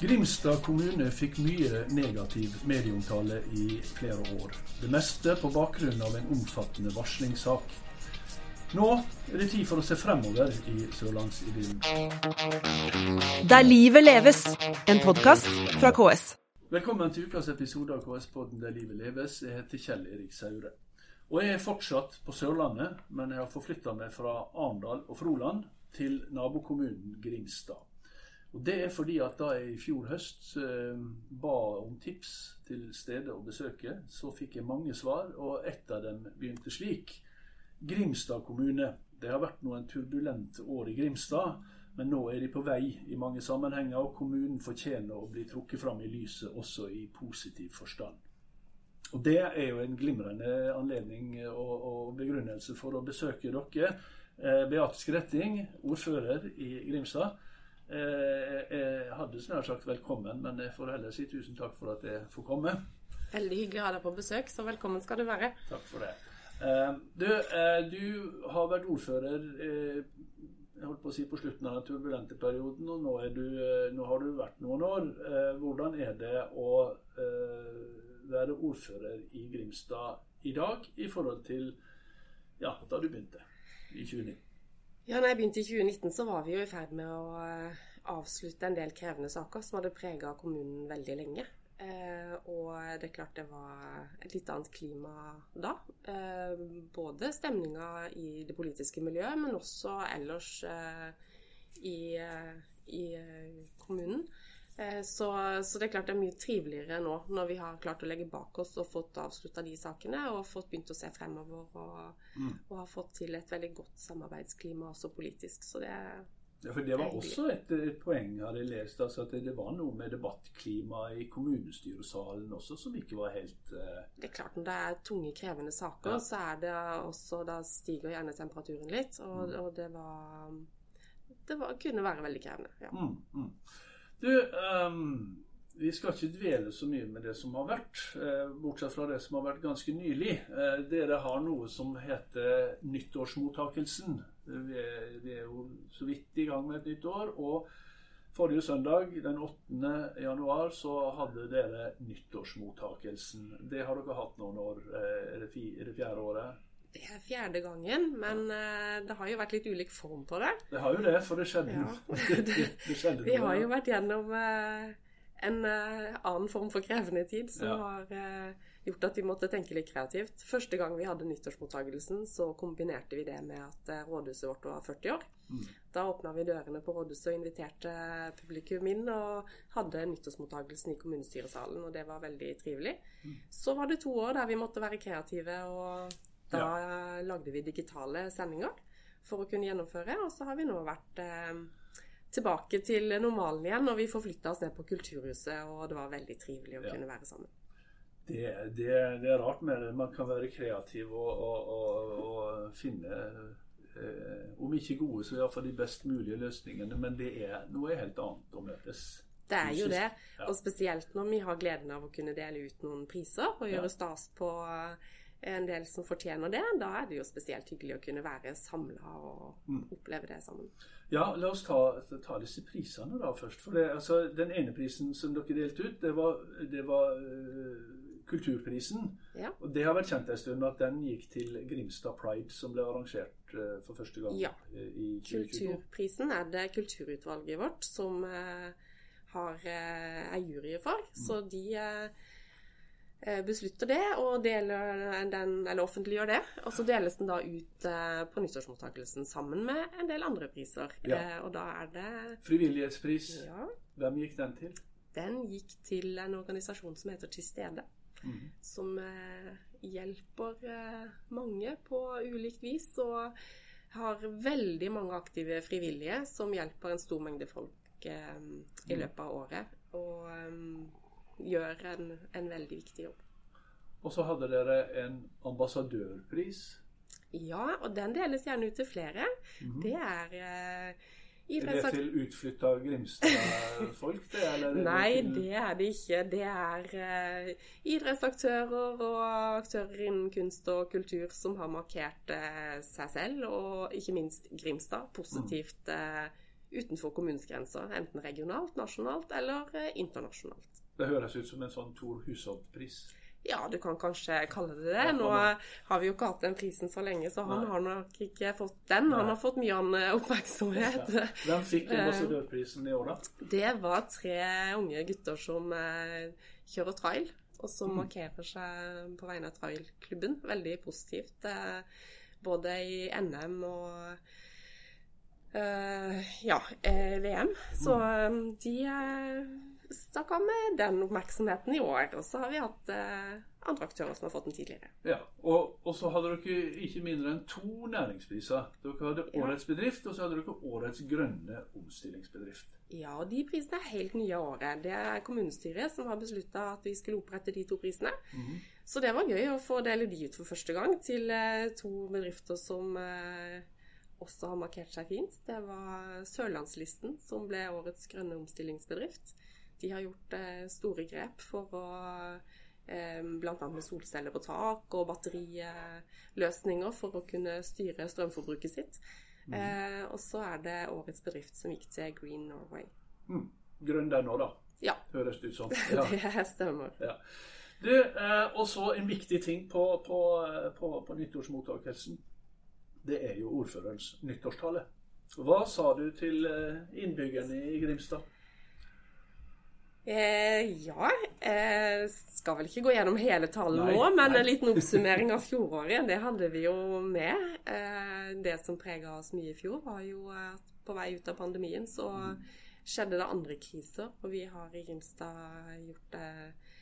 Grimstad kommune fikk mye negativ medieomtale i flere år. Det meste på bakgrunn av en omfattende varslingssak. Nå er det tid for å se fremover i Sørlandsidyllen. Der livet leves, en podkast fra KS. Velkommen til ukas episode av KS-podden Der livet leves. Jeg heter Kjell Erik Saure. Og jeg er fortsatt på Sørlandet, men jeg har forflytta meg fra Arendal og Froland til nabokommunen Grimstad. Og Det er fordi at da jeg i fjor høst eh, ba om tips til stedet å besøke, så fikk jeg mange svar, og ett av dem begynte slik. Grimstad kommune. Det har vært noen turbulente år i Grimstad, men nå er de på vei i mange sammenhenger, og kommunen fortjener å bli trukket fram i lyset også i positiv forstand. Og Det er jo en glimrende anledning og, og begrunnelse for å besøke dere. Eh, Beate Skretting, ordfører i Grimstad. Eh, jeg hadde snart sagt velkommen, men jeg får heller si tusen takk for at jeg får komme. Veldig hyggelig å ha deg på besøk, så velkommen skal du være. Takk for det. Eh, du, eh, du har vært ordfører jeg holdt på å si på slutten av den turbulente perioden, og nå, du, nå har du vært noen år. Hvordan er det å være ordfører i Grimstad i dag i forhold til ja, da du begynte i 2019? Ja, når jeg begynte i 2019, så var vi jo i ferd med å eh, avslutte en del krevende saker som hadde prega kommunen veldig lenge. Eh, og det er klart det var et litt annet klima da. Eh, både stemninga i det politiske miljøet, men også ellers eh, i, eh, i eh, kommunen. Eh, så, så, det er klart det er mye triveligere nå når vi har klart å legge bak oss og fått avslutta de sakene og fått begynt å se fremover og, mm. og har fått til et veldig godt samarbeidsklima også politisk. Så det ja, for Det var også et, et poeng jeg hadde lest, altså at det var noe med debattklimaet i kommunestyresalen også som ikke var helt uh... Det er klart Når det er tunge, krevende saker, ja. så er det også Da stiger gjerne temperaturen litt. Og, mm. og det var Det var, kunne være veldig krevende. ja. Mm, mm. Du, um, vi skal ikke dvele så mye med det som har vært, uh, bortsett fra det som har vært ganske nylig. Uh, dere har noe som heter nyttårsmottakelsen. Vi er, vi er, jo så vidt i gang med et nytt år. og Forrige søndag, den 8. januar, så hadde dere nyttårsmottakelsen. Det har dere hatt noen år. Eh, er det, det fjerde året? Det er fjerde gangen, men uh, det har jo vært litt ulik form på det. Det har jo det, for det skjedde ja. det, det skjedde Vi har jo vært gjennom uh, en uh, annen form for krevende tid som ja. har gjort at vi måtte tenke litt kreativt. Første gang vi hadde nyttårsmottagelsen, så kombinerte vi det med at rådhuset vårt var 40 år. Mm. Da åpna vi dørene på rådhuset og inviterte publikum inn og hadde nyttårsmottagelsen i kommunestyresalen, og det var veldig trivelig. Mm. Så var det to år der vi måtte være kreative og da ja. lagde vi digitale sendinger for å kunne gjennomføre. Og så har vi nå vært eh, tilbake til normalen igjen, og vi forflytta oss ned på Kulturhuset. Og det var veldig trivelig å ja. kunne være sammen. Det, det, det, er rart med det. Man kan være kreativ og, og, og, og finne eh, om ikke gode, så iallfall de best mulige løsningene. Men det er noe helt annet å møtes. Det er jo det. Og spesielt når vi har gleden av å kunne dele ut noen priser og gjøre stas på en del som fortjener det, da er det jo spesielt hyggelig å kunne være samla og mm. oppleve det sammen. Ja, la oss ta, ta disse prisene da først. For det, altså, Den ene prisen som dere delte ut, det var, det var uh, Kulturprisen. Ja. Og det har vært kjent en stund at den gikk til Grimstad Pride, som ble arrangert uh, for første gang ja. i 2022. Kulturprisen er det kulturutvalget vårt som uh, har er jury for. Mm. Så de Eh, beslutter det og den, eller offentliggjør det. Og så deles den da ut eh, på nyttårsmottakelsen sammen med en del andre priser. Ja. Eh, og da er det Frivillighetspris. Ja. Hvem gikk den til? Den gikk til en organisasjon som heter Til stede. Mm. Som hjelper mange på ulikt vis. Og har veldig mange aktive frivillige som hjelper en stor mengde folk i mm. løpet av året. Og gjør en, en veldig viktig jobb. Og så hadde dere en ambassadørpris. Ja, og den deles gjerne ut til flere. Mm -hmm. Det er Er det til utflytta Grimstad-folk, det? Eller Nei, det er det ikke. Det er uh, idrettsaktører og aktører innen kunst og kultur som har markert uh, seg selv, og ikke minst Grimstad, positivt uh, utenfor kommunens grenser. Enten regionalt, nasjonalt eller internasjonalt. Det høres ut som en sånn Tor Hushovd-pris. Ja, du kan kanskje kalle det det. Nå har vi jo ikke hatt den prisen så lenge, så han Nei. har nok ikke fått den. Han har fått mye annen oppmerksomhet. Ja. Hvem fikk ambassadørprisen i år, da? Det var tre unge gutter som eh, kjører trail, og som mm. markerer seg på vegne av trailklubben. Veldig positivt. Eh, både i NM og uh, ja, VM. Så mm. de stakk av med den oppmerksomheten i år. Og så har vi hatt eh, andre aktører som har fått den tidligere. Ja, Og, og så hadde dere ikke mindre enn to næringspriser. Dere hadde Årets bedrift, og så hadde dere Årets grønne omstillingsbedrift. Ja, og de prisene er helt nye av året. Det er kommunestyret som har beslutta at vi skulle opprette de to prisene. Mm -hmm. Så det var gøy å få dele de ut for første gang til eh, to bedrifter som eh, også har markert seg fint. Det var Sørlandslisten som ble årets grønne omstillingsbedrift. De har gjort eh, store grep for å eh, Bl.a. med solceller på tak og batteriløsninger for å kunne styre strømforbruket sitt. Mm. Eh, og så er det årets bedrift som gikk til Green Norway. Mm. Grønn den nå, da. Ja. Høres det ut som. Ja. det stemmer. Ja. Du, eh, og så en viktig ting på, på, på, på nyttårsmottakelsen. Det er jo ordførerens nyttårstale. Hva sa du til innbyggerne i Grimstad? Eh, ja. Eh, skal vel ikke gå gjennom hele talen nå, men nei. en liten oppsummering av fjoråret, det hadde vi jo med. Eh, det som prega oss mye i fjor, var jo at på vei ut av pandemien så skjedde det andre kriser. Og vi har i Grimstad gjort eh,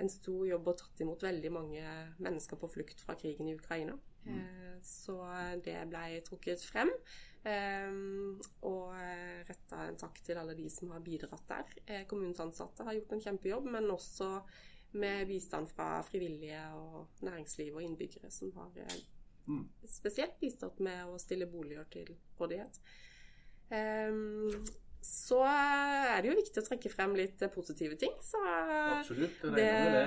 en stor jobb og tatt imot veldig mange mennesker på flukt fra krigen i Ukraina. Mm. Eh, så det blei trukket frem. Um, og retta en takk til alle de som har bidratt der. Eh, kommunens ansatte har gjort en kjempejobb, men også med bistand fra frivillige og næringsliv og innbyggere som har eh, mm. spesielt bistått med å stille boliger til rådighet. Um, så er det jo viktig å trekke frem litt positive ting. Så Absolutt, det, det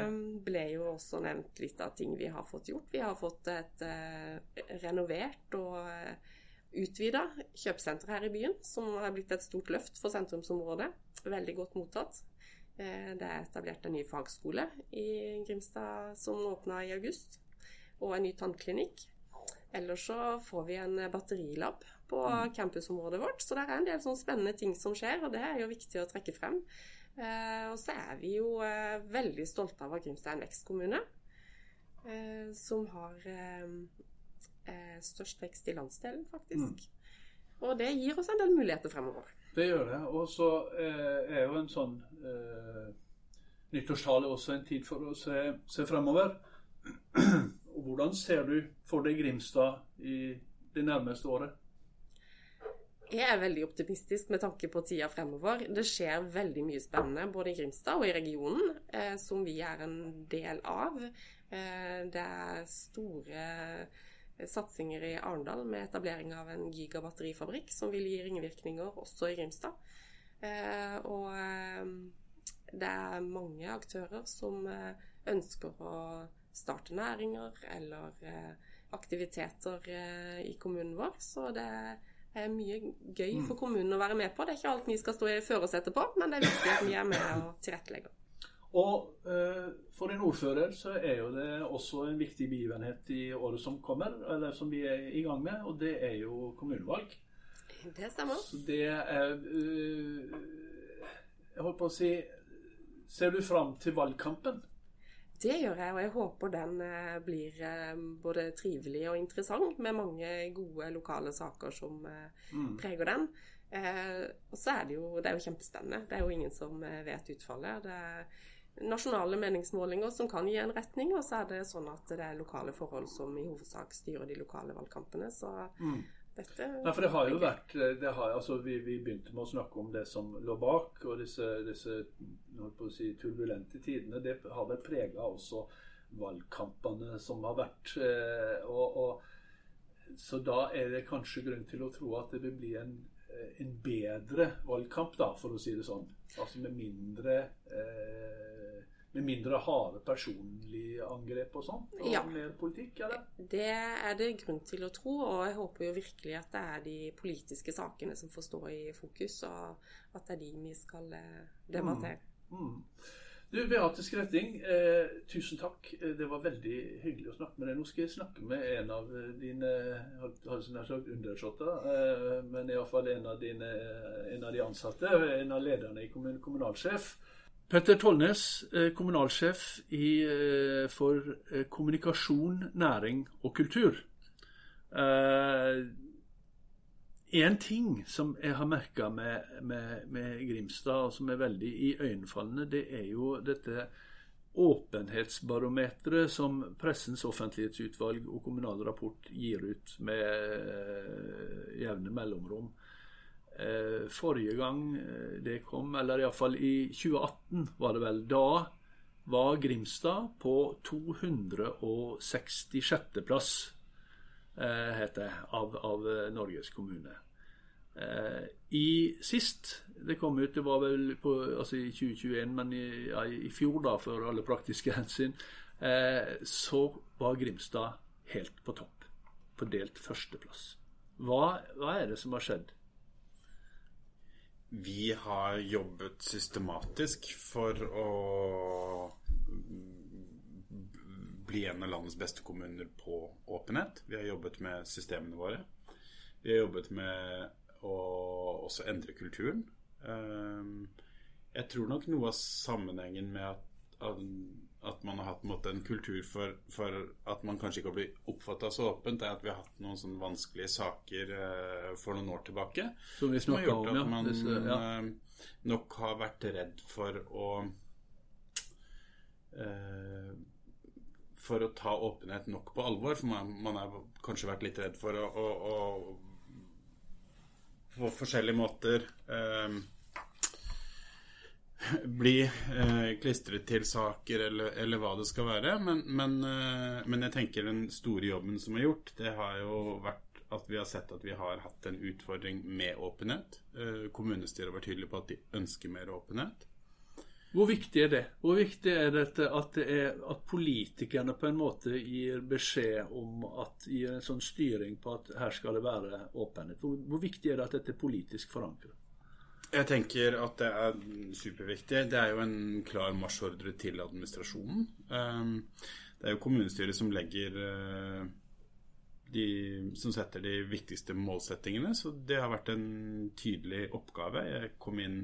ble jo også nevnt litt av ting vi har fått gjort. Vi har fått et uh, renovert og uh, utvida kjøpesenter her i byen, som har blitt et stort løft for sentrumsområdet. Veldig godt mottatt. Eh, det er etablert en ny fagskole i Grimstad som åpna i august, og en ny tannklinikk. Ellers så får vi en batterilab på mm. campusområdet vårt, så det er en del sånne spennende ting som skjer, og det er jo viktig å trekke frem. Eh, og så er vi jo eh, veldig stolte av at Grimstad er en vekstkommune. Som har eh, størst vekst i landsdelen, faktisk. Mm. Og det gir oss en del muligheter fremover. Det gjør det. Og så eh, er jo en sånn eh, nyttårstale også en tid for å se, se fremover. Og hvordan ser du for deg Grimstad i det nærmeste året? Jeg er veldig optimistisk med tanke på tida fremover. Det skjer veldig mye spennende både i Grimstad og i regionen, eh, som vi er en del av. Eh, det er store satsinger i Arendal med etablering av en gigabatterifabrikk som vil gi ringvirkninger også i Grimstad. Eh, og eh, det er mange aktører som eh, ønsker å starte næringer eller aktiviteter i kommunen vår. Så det er mye gøy for mm. kommunen å være med på. Det er ikke alt vi skal stå i førersetet på, men det er viktig at vi er med og tilrettelegger. Og eh, for en ordfører så er jo det også en viktig begivenhet i året som kommer, eller som vi er i gang med, og det er jo kommunevalg. Det stemmer. Så det er eh, Jeg holdt på å si Ser du fram til valgkampen? Det gjør jeg, og jeg håper den uh, blir uh, både trivelig og interessant, med mange gode lokale saker som mm. preger den. og så er det jo det er jo kjempespennende. Det er jo ingen som vet utfallet. Det er nasjonale meningsmålinger som kan gi en retning, og så er det sånn at det er lokale forhold som i hovedsak styrer de lokale valgkampene. Så mm. dette Nei, for det har jo vært har, altså, vi, vi, begynte med å snakke om det som lå bak, og disse, disse si, turbulente tidene. Det har vel prega også valgkampene som har vært. Eh, og, og, så da er det kanskje grunn til å tro at det vil bli en en bedre valgkamp, da, for å si det sånn. Altså med mindre eh, med mindre harde personlige angrep og sånn? Og ja. mer politikk, eller? Det er det grunn til å tro, og jeg håper jo virkelig at det er de politiske sakene som får stå i fokus, og at det er de vi skal eh, debattere. Mm. Mm. Du, Beate Skretting, eh, tusen takk. Eh, det var veldig hyggelig å snakke med deg. Nå skal jeg snakke med en av eh, dine sagt undersåtter, eh, men iallfall en, av eh, en av de ansatte. En av lederne i kommunen, kommunalsjef. Petter Tollnes, kommunalsjef i, for kommunikasjon, næring og kultur. Eh, en ting som jeg har merka med, med, med, Grimstad, og som er veldig iøynefallende, det er jo dette åpenhetsbarometeret som Pressens offentlighetsutvalg og Kommunal Rapport gir ut med uh, jevne mellomrom. Uh, forrige gang eh, det kom, eller iallfall i 2018 var det vel, da var Grimstad på 266. plass, uh, het det, av, av Norges kommune. Eh, I sist det kom ut, det var vel på, altså i 2021, men i, i fjor, da, for alle praktiske hensyn, eh, så var Grimstad helt på topp. På delt førsteplass. Hva, hva er det som har skjedd? Vi har jobbet systematisk for å bli en av landets beste kommuner på åpenhet. Vi har jobbet med systemene våre. Vi har jobbet med å også endre kulturen. Ehm, jeg tror nok noe av sammenhengen med at, at man har hatt en, en kultur for, for, at man kanskje ikke har blitt oppfatta så åpent, er at vi har hatt noen sånne vanskelige saker eh, for noen år tilbake. Som vi snakka om, ja. Man Disse, ja. Eh, nok har vært redd for å eh, for å ta åpenhet nok på alvor. For man, man har kanskje vært litt redd for å, å, å på forskjellige måter eh, bli eh, klistret til saker eller, eller, hva det skal være. Men, men, eh, men, jeg tenker den store jobben som er gjort, det har jo vært at vi har sett at vi har hatt en utfordring med åpenhet. Eh, kommunestyret har vært tydelig på at de ønsker mer åpenhet. Hvor viktig er det? Hvor viktig er det at, det er, at politikerne på en måte gir beskjed om at gir en sånn styring på at her skal det være åpenhet? Hvor, hvor viktig er det at dette er politisk forankret? Jeg tenker at det er superviktig. Det er jo en klar marsjordre til administrasjonen. Ehm, det er jo kommunestyret som legger eh, de, som setter de viktigste målsettingene, så det har vært en tydelig oppgave. Jeg kom inn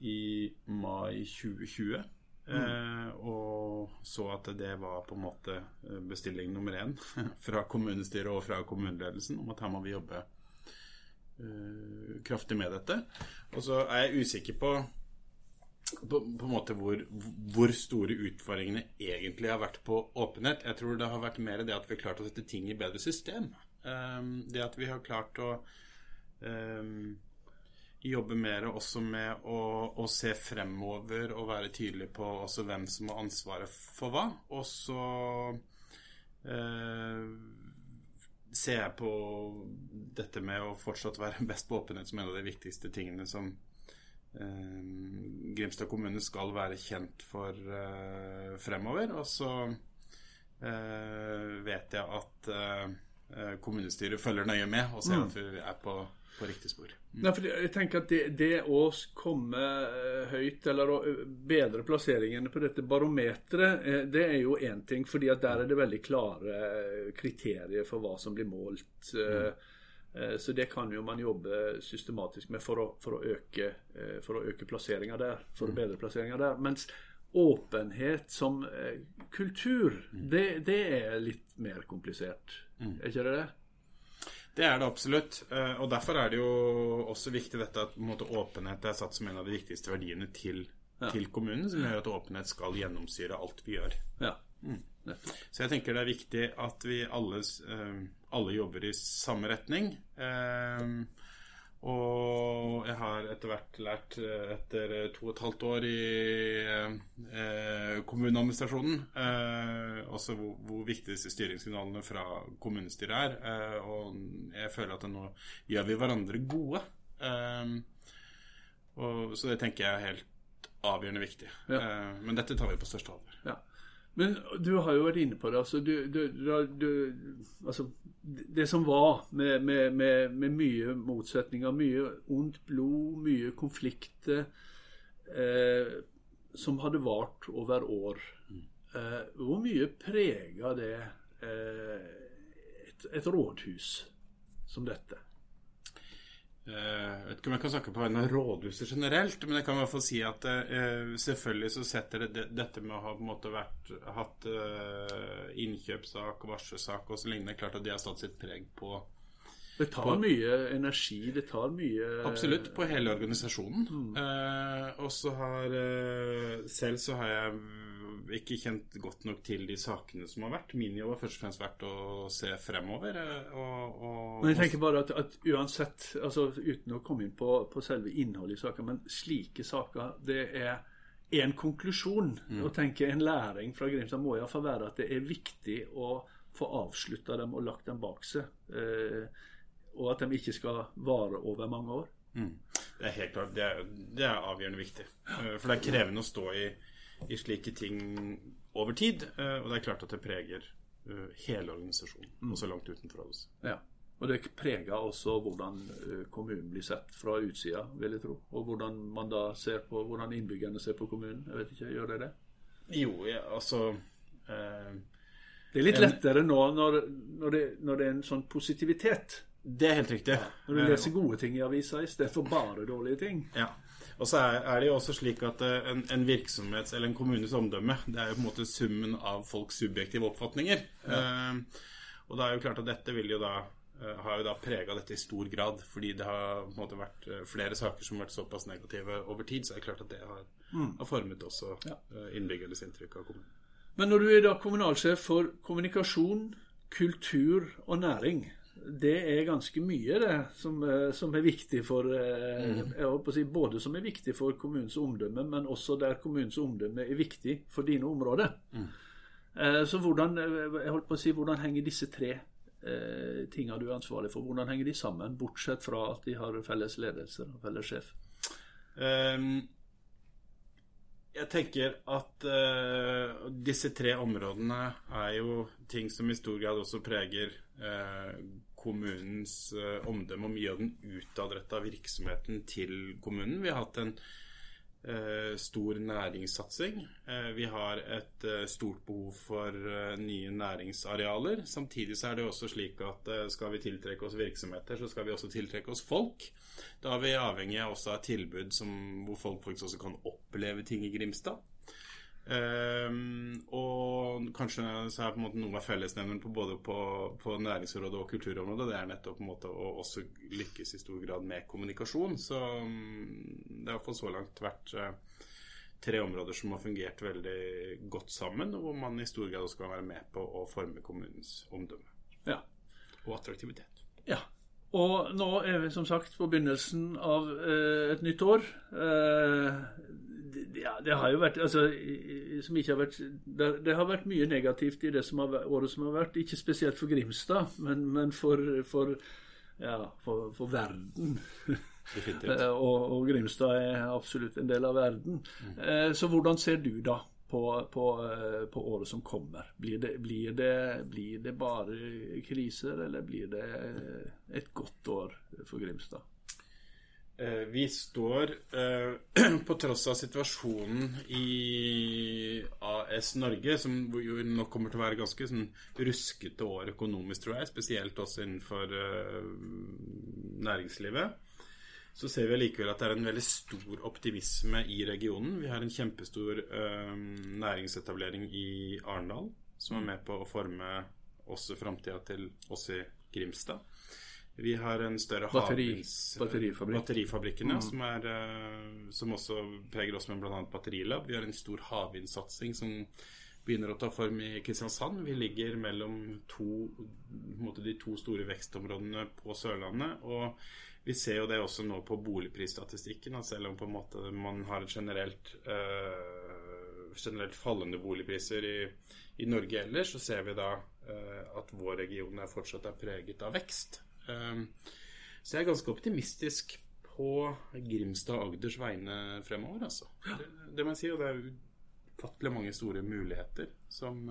i mai 2020. Mm. Eh, og så at det var på en måte eh, bestilling nummer én fra kommunestyret og fra kommuneledelsen om at her må vi jobbe eh, kraftig med dette. Og så er jeg usikker på på, på en måte hvor, hvor, store utfordringene egentlig har vært på åpenhet. Jeg tror det har vært mer det at vi har klart å sette ting i bedre system. Um, det at vi har klart å um, jobbe mer også med å, å, se fremover og være tydelig på hvem som har ansvaret for hva. Og så eh, ser jeg på dette med å fortsatt være best på åpenhet som en av de viktigste tingene som eh, Grimstad kommune skal være kjent for eh, fremover. Og så eh, vet jeg at eh, kommunestyret følger nøye med og ser mm. at vi er på på riktig spor. Mm. Nei, for jeg tenker at det, det, å komme eh, høyt, eller å bedre plasseringene på dette barometeret, eh, det er jo én ting. fordi at der er det veldig klare kriterier for hva som blir målt. Mm. Så det kan jo man jobbe systematisk med for å, for å øke, for å øke plasseringa der. For å mm. bedre plasseringa der. Mens åpenhet som kultur, mm. det, det er litt mer komplisert. Mm. Er ikke det det? Det er det absolutt. Eh, og derfor er det jo også viktig dette at måte, åpenhet er satt som en av de viktigste verdiene til, ja. til kommunen, som gjør at åpenhet skal gjennomsyre alt vi gjør. Ja. Mm. Så jeg tenker det er viktig at vi alle, eh, alle jobber i samme retning. Eh, Og jeg har etter hvert lært, eh, etter to og et halvt år i eh, kommuneadministrasjonen, eh, også hvor, hvor viktig disse styringssignalene fra kommunestyret er. Eh, og jeg føler at nå gjør vi hverandre gode. Eh, og, så det tenker jeg er helt avgjørende viktig. Ja. Eh, men dette tar vi på største alvor. Men du har jo vært inne på det. Altså, du, du, du, altså det som var med, med, med, med, mye motsetninger, mye ondt blod, mye konflikter eh, som hadde vart over år. Eh, hvor mye prega det eh, et, et rådhus som dette? Eh, jeg vet ikke om jeg kan snakke på vegne av rådhuset generelt, men jeg kan i hvert fall si at uh, selvfølgelig så setter det, det, dette med å ha på en måte vært, hatt uh, innkjøpssak, varslesak og så lignende, klart at de har satt sitt preg på det tar på, mye energi, det tar mye Absolutt, på hele organisasjonen. Mm. Uh, og så har Selv så har jeg ikke kjent godt nok til de sakene som har vært. Min jobb har først og fremst vært å se fremover. Eh, og, og, men jeg tenker bare at, at, uansett, altså uten å komme inn på, på selve innholdet i saker, men slike saker, det er en konklusjon. Mm. Og tenke En læring fra Grimstad må iallfall være at det er viktig å få avslutta dem og lagt dem bak seg. Eh, og at de ikke skal vare over mange år. Mm. Det er helt klart, det er, det er avgjørende viktig. Eh, for det er krevende å stå i i slike ting over tid. Eh, og det er klart at det preger eh, hele organisasjonen, mm. også langt utenfor oss. Ja. Og det preger også hvordan eh, kommunen blir sett fra utsida, vil jeg tro. Og hvordan man da ser på, hvordan innbyggerne ser på kommunen. Jeg vet ikke, Gjør det det? Jo, ja, altså eh, Det er litt lettere nå når, når, det, når, det, er en sånn positivitet. Det er helt riktig. Når du leser gode ting i avisa i stedet for bare dårlige ting. Ja. Og så er, er, det jo også slik at eh, en, en, virksomhets eller en kommunes omdømme det er jo på en måte summen av folks subjektive oppfatninger. Ja. Uh, og det er jo klart at dette vil jo da uh, har jo da prega dette i stor grad. Fordi det har på en måte vært flere saker som har vært såpass negative over tid. Så er det klart at det har, mm. har formet også ja. innbyggernes inntrykk av kommunen. Men når du er da kommunalsjef for kommunikasjon, kultur og næring, det er ganske mye, det, som, eh, som er viktig for eh, mm. si, Både som er viktig for kommunens omdømme, men også der kommunens omdømme er viktig for dine områder. Mm. Eh, så hvordan jeg holdt på å si, hvordan henger disse tre eh, tingene du er ansvarlig for, hvordan henger de sammen? Bortsett fra at de har felles ledelse og felles sjef. Um, jeg tenker at uh, disse tre områdene er jo ting som i stor grad også preger uh, kommunens uh, omdømme og mye av den utadretta virksomheten til kommunen. Vi har hatt en uh, stor næringssatsing. Uh, vi har et stort behov for nye næringsarealer. Samtidig så er det også slik at skal vi tiltrekke oss virksomheter, så skal vi også tiltrekke oss folk. Da er vi avhengig av også av tilbud som, hvor folk faktisk også kan oppleve ting i Grimstad. Um, og kanskje så er på en måte noe av fellesnevneren på både på, på, næringsrådet og kulturområdet. Det er nettopp på en måte å også lykkes i stor grad med kommunikasjon. Så um, det har iallfall så langt vært uh, tre områder som har fungert veldig godt sammen, og hvor man i stor grad også kan være med på å forme kommunens omdømme ja. og attraktivitet. Ja. Og nå er vi som sagt på begynnelsen av uh, et nytt år. Uh, ja, det har jo vært altså, som ikke har vært det, det, har vært mye negativt i det som har, året som har vært. Ikke spesielt for Grimstad, men, men for, for, ja, for, for verden. Eh, og, og, Grimstad er absolutt en del av verden. Mm. Eh, så hvordan ser du da på, på, eh, på året som kommer? Blir det, blir, det, blir det bare kriser, eller blir det et godt år for Grimstad? Eh, vi står, eh, på tross av situasjonen i AS Norge, som jo nok kommer til å være ganske sånn ruskete år økonomisk, tror jeg, spesielt også innenfor eh, næringslivet, så ser vi allikevel at det er en veldig stor optimisme i regionen. Vi har en kjempestor næringsetablering i Arendal, som er med på å forme også framtida til oss i Grimstad. Vi har en større Batteri, batterifabrikk. batterifabrikkene, mm. som, er, uh, som, også preger oss med bl.a. batterilab. Vi har en stor havvindsatsing som begynner å ta form i Kristiansand. Vi ligger mellom to, de to store vekstområdene på Sørlandet. og vi ser jo det også nå på boligprisstatistikken. at Selv om man har et generelt, øh, generelt fallende boligpriser i, i, Norge ellers, så ser vi da uh, at vår region er fortsatt er preget av vekst. Uh, så jeg er ganske optimistisk på Grimstad og Agders vegne fremover, altså. Det, det må jeg si. Og det er ufattelig mange store muligheter som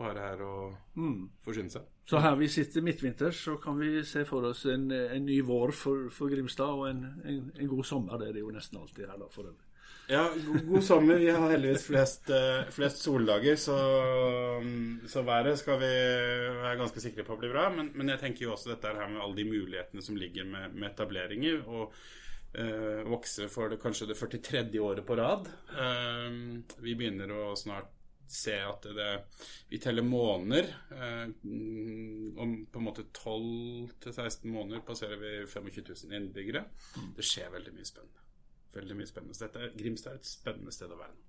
bare er å mm. forsyne seg. Så her vi sitter midtvinters, så kan vi se for oss en, en ny vår for, for Grimstad, og en, en, en, god sommer. Det er det jo nesten alltid her, da, for øvrig. Ja, god, sommer. Vi har heldigvis flest, uh, flest soldager, så, så, været skal vi være ganske sikre på blir bra. Men, men, jeg tenker jo også dette her med alle de mulighetene som ligger med, med etableringer. og uh, vokse for det, kanskje det 43. året på rad. Uh, vi begynner å snart se at det, vi teller måneder. Eh, om på en måte 12-16 måneder passerer vi 25 000 innbyggere. Det skjer veldig mye spennende. Veldig mye spennende. Dette, Grimstad er et spennende sted å være nå.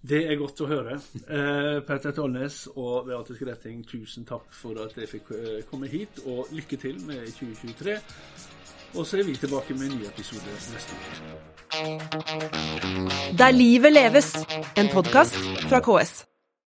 Det er godt å høre. Eh, Petter Tollnes og Beate Skretting, tusen takk for at jeg fikk eh, komme hit, og lykke til med 2023. Og så er vi tilbake med en ny episode neste uke. Der livet leves, en podkast fra KS.